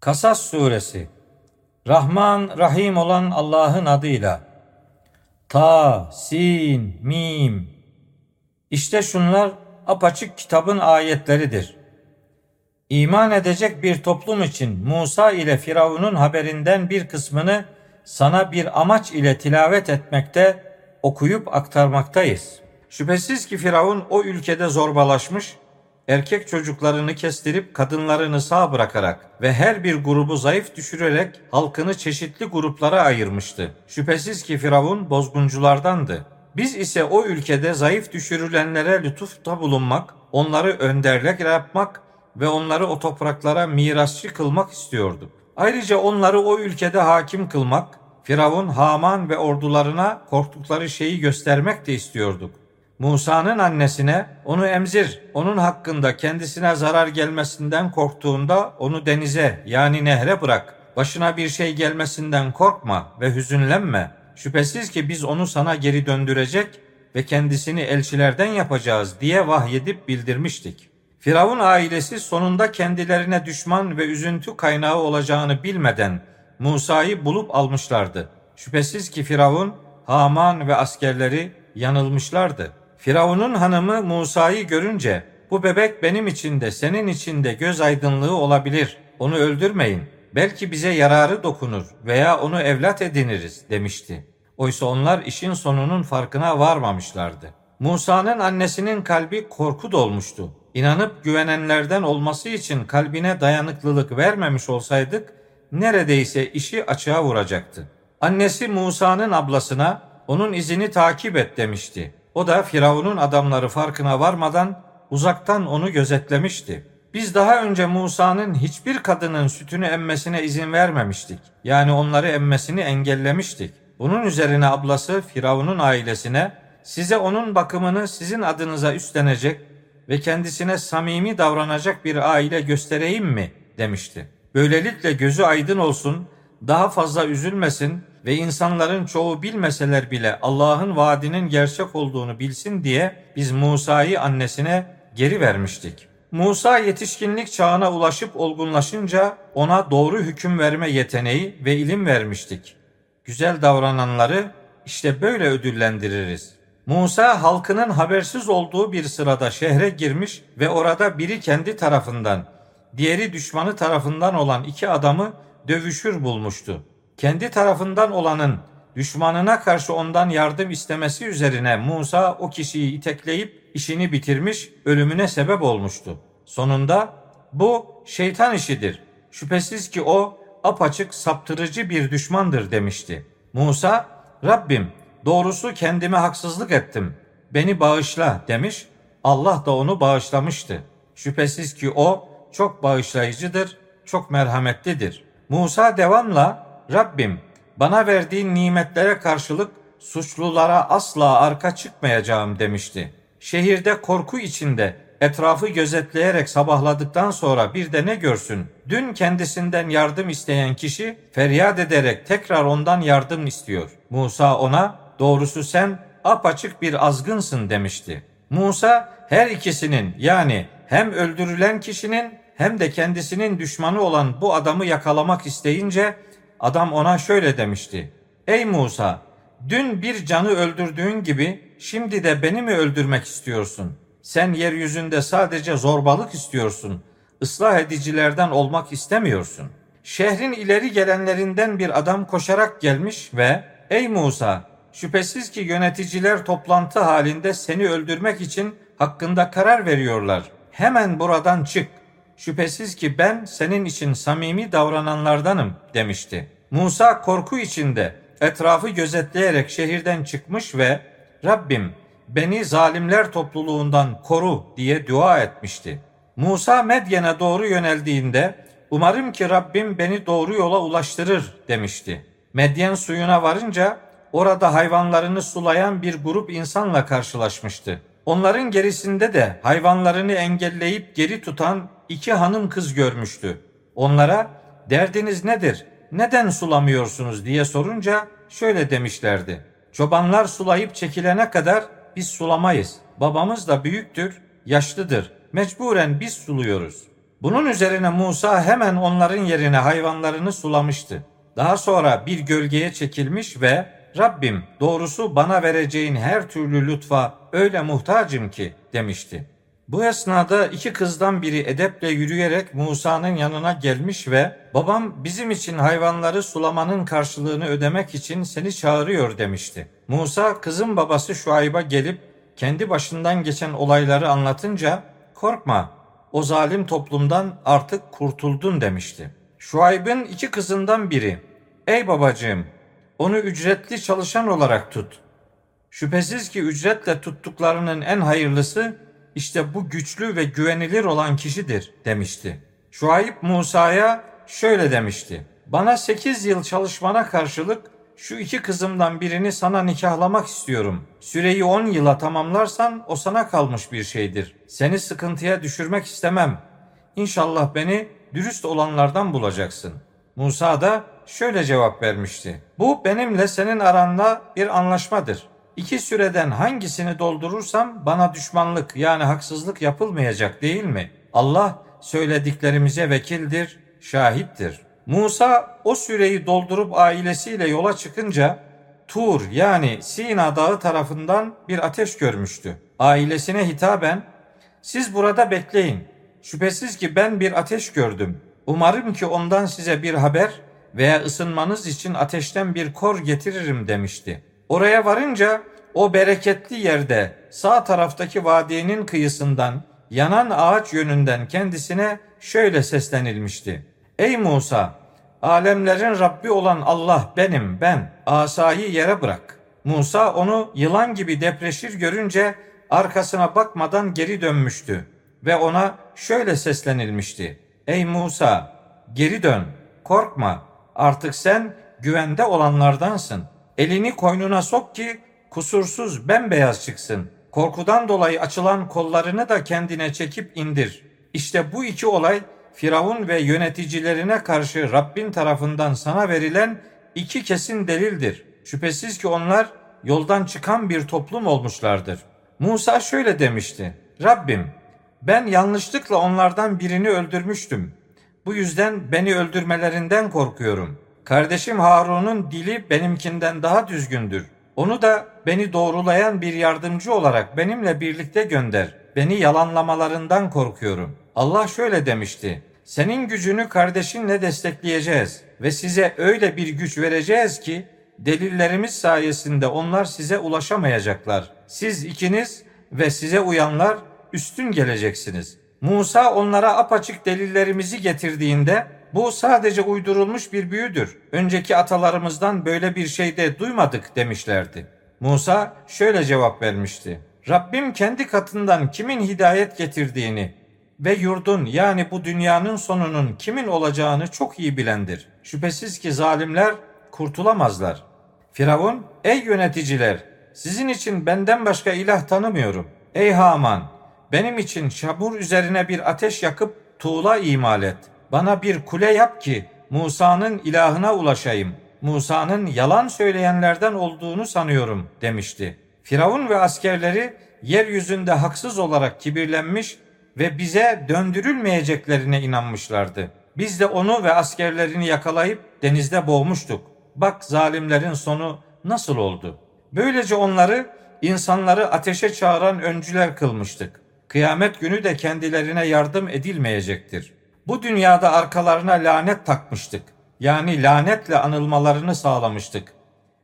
Kasas suresi Rahman Rahim olan Allah'ın adıyla Ta, Sin, Mim İşte şunlar apaçık kitabın ayetleridir. İman edecek bir toplum için Musa ile Firavun'un haberinden bir kısmını sana bir amaç ile tilavet etmekte, okuyup aktarmaktayız. Şüphesiz ki Firavun o ülkede zorbalaşmış, erkek çocuklarını kestirip kadınlarını sağ bırakarak ve her bir grubu zayıf düşürerek halkını çeşitli gruplara ayırmıştı. Şüphesiz ki Firavun bozgunculardandı. Biz ise o ülkede zayıf düşürülenlere lütufta bulunmak, onları önderlik yapmak ve onları o topraklara mirasçı kılmak istiyorduk. Ayrıca onları o ülkede hakim kılmak, Firavun, Haman ve ordularına korktukları şeyi göstermek de istiyorduk. Musa'nın annesine onu emzir, onun hakkında kendisine zarar gelmesinden korktuğunda onu denize yani nehre bırak. Başına bir şey gelmesinden korkma ve hüzünlenme. Şüphesiz ki biz onu sana geri döndürecek ve kendisini elçilerden yapacağız diye vahyedip bildirmiştik. Firavun ailesi sonunda kendilerine düşman ve üzüntü kaynağı olacağını bilmeden Musa'yı bulup almışlardı. Şüphesiz ki Firavun, Haman ve askerleri yanılmışlardı. Firavun'un hanımı Musa'yı görünce bu bebek benim için de senin için de göz aydınlığı olabilir. Onu öldürmeyin. Belki bize yararı dokunur veya onu evlat ediniriz demişti. Oysa onlar işin sonunun farkına varmamışlardı. Musa'nın annesinin kalbi korku dolmuştu. İnanıp güvenenlerden olması için kalbine dayanıklılık vermemiş olsaydık neredeyse işi açığa vuracaktı. Annesi Musa'nın ablasına onun izini takip et demişti. O da Firavun'un adamları farkına varmadan uzaktan onu gözetlemişti. Biz daha önce Musa'nın hiçbir kadının sütünü emmesine izin vermemiştik. Yani onları emmesini engellemiştik. Bunun üzerine ablası Firavun'un ailesine size onun bakımını sizin adınıza üstlenecek ve kendisine samimi davranacak bir aile göstereyim mi demişti. Böylelikle gözü aydın olsun, daha fazla üzülmesin ve insanların çoğu bilmeseler bile Allah'ın vaadinin gerçek olduğunu bilsin diye biz Musa'yı annesine geri vermiştik. Musa yetişkinlik çağına ulaşıp olgunlaşınca ona doğru hüküm verme yeteneği ve ilim vermiştik. Güzel davrananları işte böyle ödüllendiririz. Musa halkının habersiz olduğu bir sırada şehre girmiş ve orada biri kendi tarafından, diğeri düşmanı tarafından olan iki adamı dövüşür bulmuştu kendi tarafından olanın düşmanına karşı ondan yardım istemesi üzerine Musa o kişiyi itekleyip işini bitirmiş, ölümüne sebep olmuştu. Sonunda bu şeytan işidir. Şüphesiz ki o apaçık saptırıcı bir düşmandır demişti. Musa, Rabbim doğrusu kendime haksızlık ettim. Beni bağışla demiş. Allah da onu bağışlamıştı. Şüphesiz ki o çok bağışlayıcıdır, çok merhametlidir. Musa devamla Rabbim bana verdiğin nimetlere karşılık suçlulara asla arka çıkmayacağım demişti. Şehirde korku içinde etrafı gözetleyerek sabahladıktan sonra bir de ne görsün? Dün kendisinden yardım isteyen kişi feryat ederek tekrar ondan yardım istiyor. Musa ona doğrusu sen apaçık bir azgınsın demişti. Musa her ikisinin yani hem öldürülen kişinin hem de kendisinin düşmanı olan bu adamı yakalamak isteyince Adam ona şöyle demişti. Ey Musa, dün bir canı öldürdüğün gibi şimdi de beni mi öldürmek istiyorsun? Sen yeryüzünde sadece zorbalık istiyorsun. Islah edicilerden olmak istemiyorsun. Şehrin ileri gelenlerinden bir adam koşarak gelmiş ve Ey Musa, şüphesiz ki yöneticiler toplantı halinde seni öldürmek için hakkında karar veriyorlar. Hemen buradan çık şüphesiz ki ben senin için samimi davrananlardanım demişti. Musa korku içinde etrafı gözetleyerek şehirden çıkmış ve Rabbim beni zalimler topluluğundan koru diye dua etmişti. Musa Medyen'e doğru yöneldiğinde umarım ki Rabbim beni doğru yola ulaştırır demişti. Medyen suyuna varınca orada hayvanlarını sulayan bir grup insanla karşılaşmıştı. Onların gerisinde de hayvanlarını engelleyip geri tutan iki hanım kız görmüştü. Onlara derdiniz nedir? Neden sulamıyorsunuz diye sorunca şöyle demişlerdi. Çobanlar sulayıp çekilene kadar biz sulamayız. Babamız da büyüktür, yaşlıdır. Mecburen biz suluyoruz. Bunun üzerine Musa hemen onların yerine hayvanlarını sulamıştı. Daha sonra bir gölgeye çekilmiş ve Rabbim doğrusu bana vereceğin her türlü lütfa öyle muhtacım ki demişti. Bu esnada iki kızdan biri edeple yürüyerek Musa'nın yanına gelmiş ve babam bizim için hayvanları sulamanın karşılığını ödemek için seni çağırıyor demişti. Musa kızın babası Şuayb'a gelip kendi başından geçen olayları anlatınca korkma o zalim toplumdan artık kurtuldun demişti. Şuayb'ın iki kızından biri ey babacığım onu ücretli çalışan olarak tut. Şüphesiz ki ücretle tuttuklarının en hayırlısı işte bu güçlü ve güvenilir olan kişidir demişti. Şuayb Musa'ya şöyle demişti. Bana sekiz yıl çalışmana karşılık şu iki kızımdan birini sana nikahlamak istiyorum. Süreyi on yıla tamamlarsan o sana kalmış bir şeydir. Seni sıkıntıya düşürmek istemem. İnşallah beni dürüst olanlardan bulacaksın. Musa da şöyle cevap vermişti. Bu benimle senin aranda bir anlaşmadır. İki süreden hangisini doldurursam bana düşmanlık yani haksızlık yapılmayacak değil mi? Allah söylediklerimize vekildir, şahittir. Musa o süreyi doldurup ailesiyle yola çıkınca Tur yani Sina Dağı tarafından bir ateş görmüştü. Ailesine hitaben siz burada bekleyin. Şüphesiz ki ben bir ateş gördüm. Umarım ki ondan size bir haber veya ısınmanız için ateşten bir kor getiririm demişti. Oraya varınca o bereketli yerde sağ taraftaki vadinin kıyısından yanan ağaç yönünden kendisine şöyle seslenilmişti. Ey Musa! Alemlerin Rabbi olan Allah benim, ben. Asayı yere bırak. Musa onu yılan gibi depreşir görünce arkasına bakmadan geri dönmüştü ve ona şöyle seslenilmişti. Ey Musa! Geri dön, korkma. Artık sen güvende olanlardansın. Elini koynuna sok ki kusursuz bembeyaz çıksın. Korkudan dolayı açılan kollarını da kendine çekip indir. İşte bu iki olay Firavun ve yöneticilerine karşı Rabbin tarafından sana verilen iki kesin delildir. Şüphesiz ki onlar yoldan çıkan bir toplum olmuşlardır. Musa şöyle demişti. Rabbim ben yanlışlıkla onlardan birini öldürmüştüm. Bu yüzden beni öldürmelerinden korkuyorum. Kardeşim Harun'un dili benimkinden daha düzgündür. Onu da beni doğrulayan bir yardımcı olarak benimle birlikte gönder. Beni yalanlamalarından korkuyorum. Allah şöyle demişti. Senin gücünü kardeşinle destekleyeceğiz ve size öyle bir güç vereceğiz ki delillerimiz sayesinde onlar size ulaşamayacaklar. Siz ikiniz ve size uyanlar üstün geleceksiniz. Musa onlara apaçık delillerimizi getirdiğinde bu sadece uydurulmuş bir büyüdür. Önceki atalarımızdan böyle bir şey de duymadık demişlerdi. Musa şöyle cevap vermişti. Rabbim kendi katından kimin hidayet getirdiğini ve yurdun yani bu dünyanın sonunun kimin olacağını çok iyi bilendir. Şüphesiz ki zalimler kurtulamazlar. Firavun, ey yöneticiler, sizin için benden başka ilah tanımıyorum. Ey Haman, benim için çamur üzerine bir ateş yakıp tuğla imal et. Bana bir kule yap ki Musa'nın ilahına ulaşayım. Musa'nın yalan söyleyenlerden olduğunu sanıyorum demişti. Firavun ve askerleri yeryüzünde haksız olarak kibirlenmiş ve bize döndürülmeyeceklerine inanmışlardı. Biz de onu ve askerlerini yakalayıp denizde boğmuştuk. Bak zalimlerin sonu nasıl oldu. Böylece onları insanları ateşe çağıran öncüler kılmıştık. Kıyamet günü de kendilerine yardım edilmeyecektir. Bu dünyada arkalarına lanet takmıştık. Yani lanetle anılmalarını sağlamıştık.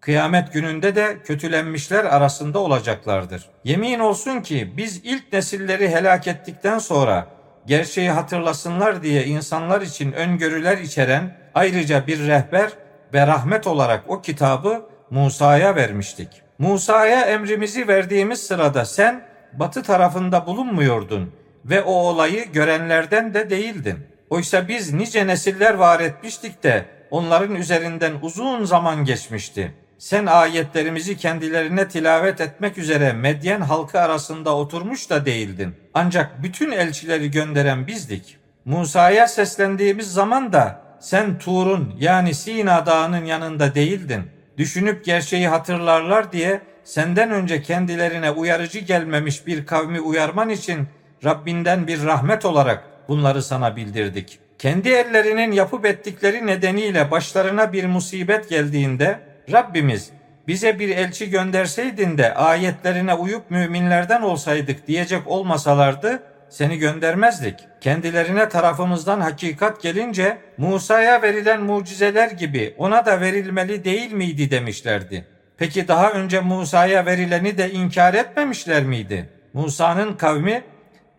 Kıyamet gününde de kötülenmişler arasında olacaklardır. Yemin olsun ki biz ilk nesilleri helak ettikten sonra gerçeği hatırlasınlar diye insanlar için öngörüler içeren ayrıca bir rehber ve rahmet olarak o kitabı Musa'ya vermiştik. Musa'ya emrimizi verdiğimiz sırada sen batı tarafında bulunmuyordun ve o olayı görenlerden de değildin. Oysa biz nice nesiller var etmiştik de onların üzerinden uzun zaman geçmişti. Sen ayetlerimizi kendilerine tilavet etmek üzere Medyen halkı arasında oturmuş da değildin. Ancak bütün elçileri gönderen bizdik. Musa'ya seslendiğimiz zaman da sen Tur'un yani Sina dağının yanında değildin. Düşünüp gerçeği hatırlarlar diye senden önce kendilerine uyarıcı gelmemiş bir kavmi uyarman için Rabbinden bir rahmet olarak bunları sana bildirdik. Kendi ellerinin yapıp ettikleri nedeniyle başlarına bir musibet geldiğinde Rabbimiz bize bir elçi gönderseydin de ayetlerine uyup müminlerden olsaydık diyecek olmasalardı seni göndermezdik. Kendilerine tarafımızdan hakikat gelince Musa'ya verilen mucizeler gibi ona da verilmeli değil miydi demişlerdi. Peki daha önce Musa'ya verileni de inkar etmemişler miydi? Musa'nın kavmi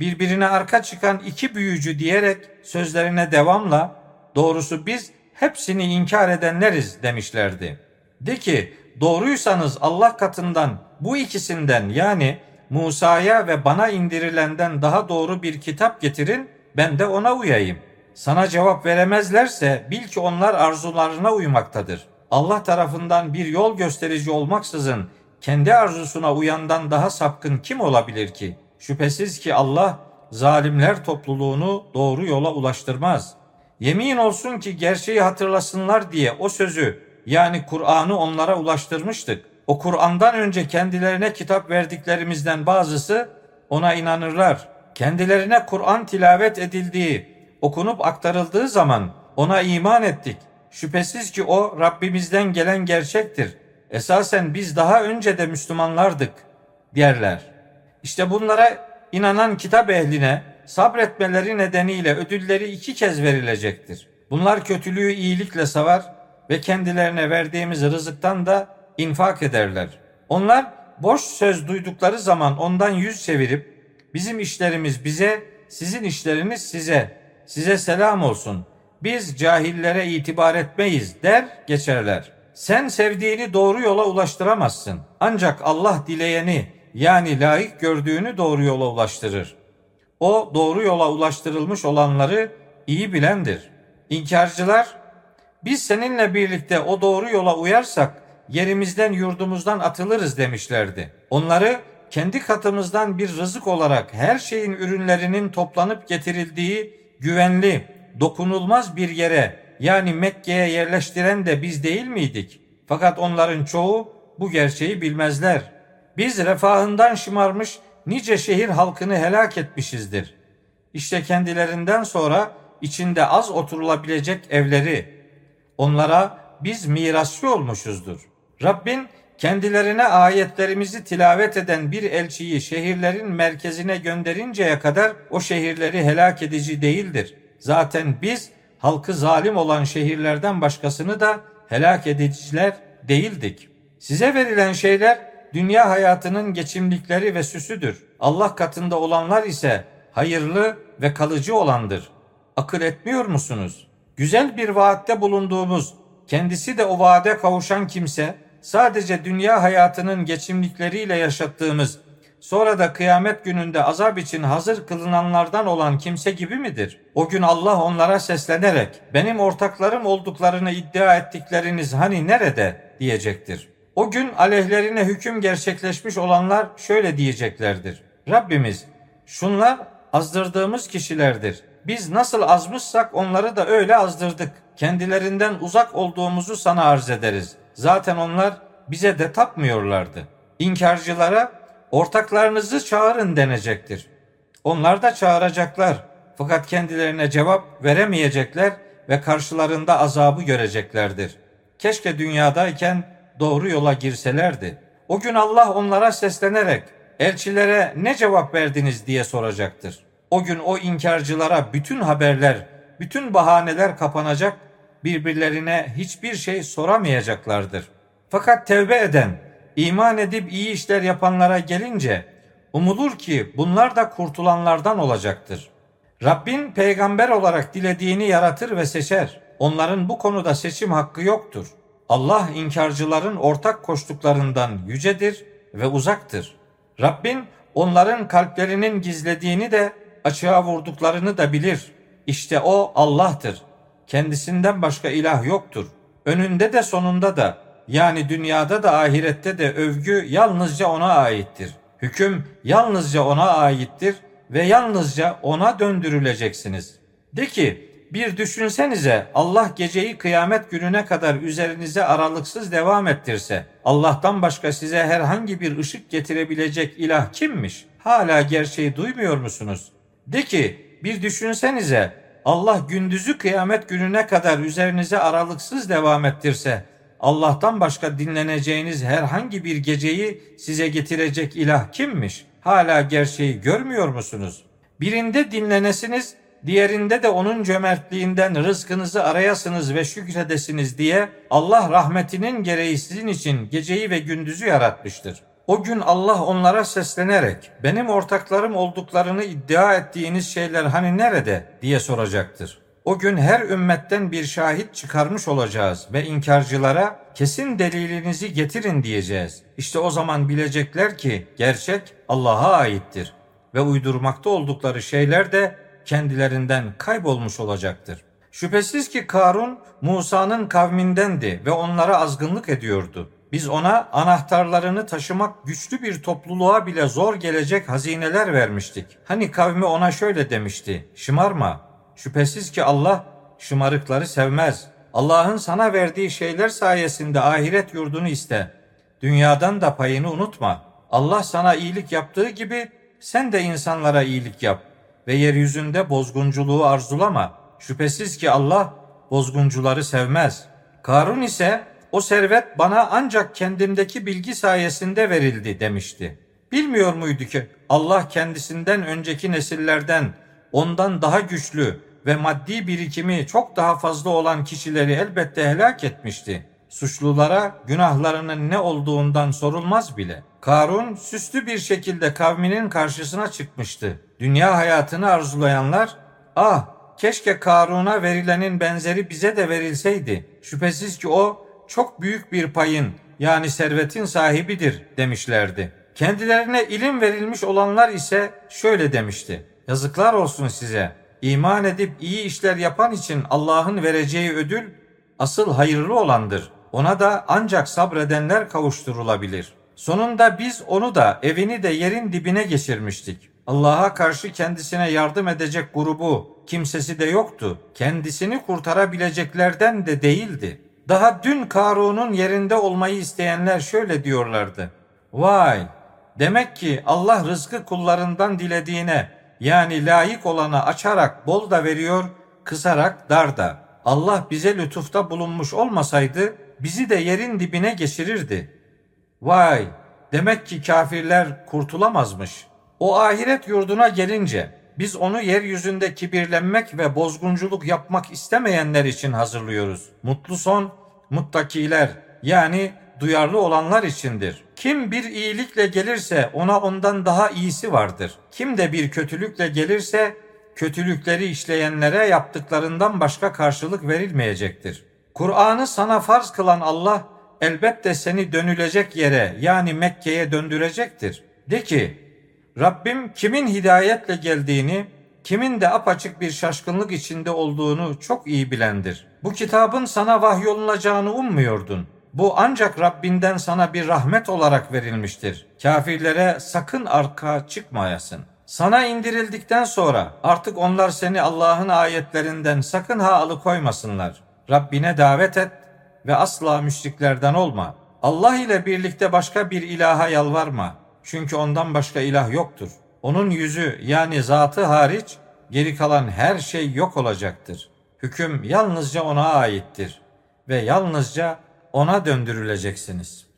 birbirine arka çıkan iki büyücü diyerek sözlerine devamla doğrusu biz hepsini inkar edenleriz demişlerdi. De ki doğruysanız Allah katından bu ikisinden yani Musa'ya ve bana indirilenden daha doğru bir kitap getirin ben de ona uyayım. Sana cevap veremezlerse bil ki onlar arzularına uymaktadır. Allah tarafından bir yol gösterici olmaksızın kendi arzusuna uyandan daha sapkın kim olabilir ki? Şüphesiz ki Allah zalimler topluluğunu doğru yola ulaştırmaz. Yemin olsun ki gerçeği hatırlasınlar diye o sözü yani Kur'an'ı onlara ulaştırmıştık. O Kur'an'dan önce kendilerine kitap verdiklerimizden bazısı ona inanırlar. Kendilerine Kur'an tilavet edildiği, okunup aktarıldığı zaman ona iman ettik. Şüphesiz ki o Rabbimizden gelen gerçektir. Esasen biz daha önce de Müslümanlardık derler. İşte bunlara inanan kitap ehline sabretmeleri nedeniyle ödülleri iki kez verilecektir. Bunlar kötülüğü iyilikle savar ve kendilerine verdiğimiz rızıktan da infak ederler. Onlar boş söz duydukları zaman ondan yüz çevirip bizim işlerimiz bize, sizin işleriniz size, size selam olsun. Biz cahillere itibar etmeyiz der geçerler. Sen sevdiğini doğru yola ulaştıramazsın. Ancak Allah dileyeni yani layık gördüğünü doğru yola ulaştırır. O doğru yola ulaştırılmış olanları iyi bilendir. İnkarcılar biz seninle birlikte o doğru yola uyarsak yerimizden yurdumuzdan atılırız demişlerdi. Onları kendi katımızdan bir rızık olarak her şeyin ürünlerinin toplanıp getirildiği güvenli, dokunulmaz bir yere yani Mekke'ye yerleştiren de biz değil miydik? Fakat onların çoğu bu gerçeği bilmezler. Biz refahından şımarmış nice şehir halkını helak etmişizdir. İşte kendilerinden sonra içinde az oturulabilecek evleri onlara biz mirasçı olmuşuzdur. Rabbin kendilerine ayetlerimizi tilavet eden bir elçiyi şehirlerin merkezine gönderinceye kadar o şehirleri helak edici değildir. Zaten biz halkı zalim olan şehirlerden başkasını da helak ediciler değildik. Size verilen şeyler dünya hayatının geçimlikleri ve süsüdür. Allah katında olanlar ise hayırlı ve kalıcı olandır. Akıl etmiyor musunuz? Güzel bir vaatte bulunduğumuz, kendisi de o vaade kavuşan kimse sadece dünya hayatının geçimlikleriyle yaşattığımız, sonra da kıyamet gününde azap için hazır kılınanlardan olan kimse gibi midir? O gün Allah onlara seslenerek benim ortaklarım olduklarını iddia ettikleriniz hani nerede diyecektir. O gün aleyhlerine hüküm gerçekleşmiş olanlar şöyle diyeceklerdir. Rabbimiz şunlar azdırdığımız kişilerdir. Biz nasıl azmışsak onları da öyle azdırdık. Kendilerinden uzak olduğumuzu sana arz ederiz. Zaten onlar bize de tapmıyorlardı. İnkarcılara ortaklarınızı çağırın denecektir. Onlar da çağıracaklar. Fakat kendilerine cevap veremeyecekler ve karşılarında azabı göreceklerdir. Keşke dünyadayken doğru yola girselerdi. O gün Allah onlara seslenerek elçilere ne cevap verdiniz diye soracaktır. O gün o inkarcılara bütün haberler, bütün bahaneler kapanacak, birbirlerine hiçbir şey soramayacaklardır. Fakat tevbe eden, iman edip iyi işler yapanlara gelince umulur ki bunlar da kurtulanlardan olacaktır. Rabbin peygamber olarak dilediğini yaratır ve seçer. Onların bu konuda seçim hakkı yoktur. Allah inkarcıların ortak koştuklarından yücedir ve uzaktır. Rabbin onların kalplerinin gizlediğini de açığa vurduklarını da bilir. İşte o Allah'tır. Kendisinden başka ilah yoktur. Önünde de sonunda da yani dünyada da ahirette de övgü yalnızca ona aittir. Hüküm yalnızca ona aittir ve yalnızca ona döndürüleceksiniz. De ki bir düşünsenize Allah geceyi kıyamet gününe kadar üzerinize aralıksız devam ettirse Allah'tan başka size herhangi bir ışık getirebilecek ilah kimmiş? Hala gerçeği duymuyor musunuz? De ki bir düşünsenize Allah gündüzü kıyamet gününe kadar üzerinize aralıksız devam ettirse Allah'tan başka dinleneceğiniz herhangi bir geceyi size getirecek ilah kimmiş? Hala gerçeği görmüyor musunuz? Birinde dinlenesiniz, diğerinde de onun cömertliğinden rızkınızı arayasınız ve şükredesiniz diye Allah rahmetinin gereği sizin için geceyi ve gündüzü yaratmıştır. O gün Allah onlara seslenerek benim ortaklarım olduklarını iddia ettiğiniz şeyler hani nerede diye soracaktır. O gün her ümmetten bir şahit çıkarmış olacağız ve inkarcılara kesin delilinizi getirin diyeceğiz. İşte o zaman bilecekler ki gerçek Allah'a aittir ve uydurmakta oldukları şeyler de kendilerinden kaybolmuş olacaktır. Şüphesiz ki Karun Musa'nın kavmindendi ve onlara azgınlık ediyordu. Biz ona anahtarlarını taşımak güçlü bir topluluğa bile zor gelecek hazineler vermiştik. Hani kavmi ona şöyle demişti. Şımarma. Şüphesiz ki Allah şımarıkları sevmez. Allah'ın sana verdiği şeyler sayesinde ahiret yurdunu iste. Dünyadan da payını unutma. Allah sana iyilik yaptığı gibi sen de insanlara iyilik yap ve yeryüzünde bozgunculuğu arzulama. Şüphesiz ki Allah bozguncuları sevmez. Karun ise o servet bana ancak kendimdeki bilgi sayesinde verildi demişti. Bilmiyor muydu ki Allah kendisinden önceki nesillerden ondan daha güçlü ve maddi birikimi çok daha fazla olan kişileri elbette helak etmişti. Suçlulara günahlarının ne olduğundan sorulmaz bile. Karun süslü bir şekilde kavminin karşısına çıkmıştı. Dünya hayatını arzulayanlar, ah keşke Karun'a verilenin benzeri bize de verilseydi. Şüphesiz ki o çok büyük bir payın yani servetin sahibidir demişlerdi. Kendilerine ilim verilmiş olanlar ise şöyle demişti. Yazıklar olsun size. İman edip iyi işler yapan için Allah'ın vereceği ödül asıl hayırlı olandır. Ona da ancak sabredenler kavuşturulabilir. Sonunda biz onu da evini de yerin dibine geçirmiştik. Allah'a karşı kendisine yardım edecek grubu, kimsesi de yoktu. Kendisini kurtarabileceklerden de değildi. Daha dün Karun'un yerinde olmayı isteyenler şöyle diyorlardı. Vay! Demek ki Allah rızkı kullarından dilediğine yani layık olana açarak bol da veriyor, kısarak dar da. Allah bize lütufta bulunmuş olmasaydı bizi de yerin dibine geçirirdi. Vay! Demek ki kafirler kurtulamazmış. O ahiret yurduna gelince biz onu yeryüzünde kibirlenmek ve bozgunculuk yapmak istemeyenler için hazırlıyoruz. Mutlu son muttakiler yani duyarlı olanlar içindir. Kim bir iyilikle gelirse ona ondan daha iyisi vardır. Kim de bir kötülükle gelirse kötülükleri işleyenlere yaptıklarından başka karşılık verilmeyecektir. Kur'an'ı sana farz kılan Allah elbette seni dönülecek yere yani Mekke'ye döndürecektir. De ki Rabbim kimin hidayetle geldiğini, kimin de apaçık bir şaşkınlık içinde olduğunu çok iyi bilendir. Bu kitabın sana vahyolunacağını ummuyordun. Bu ancak Rabbinden sana bir rahmet olarak verilmiştir. Kafirlere sakın arka çıkmayasın. Sana indirildikten sonra artık onlar seni Allah'ın ayetlerinden sakın ha alıkoymasınlar. Rabbine davet et ve asla müşriklerden olma. Allah ile birlikte başka bir ilaha yalvarma. Çünkü ondan başka ilah yoktur. Onun yüzü yani zatı hariç geri kalan her şey yok olacaktır. Hüküm yalnızca ona aittir ve yalnızca ona döndürüleceksiniz.''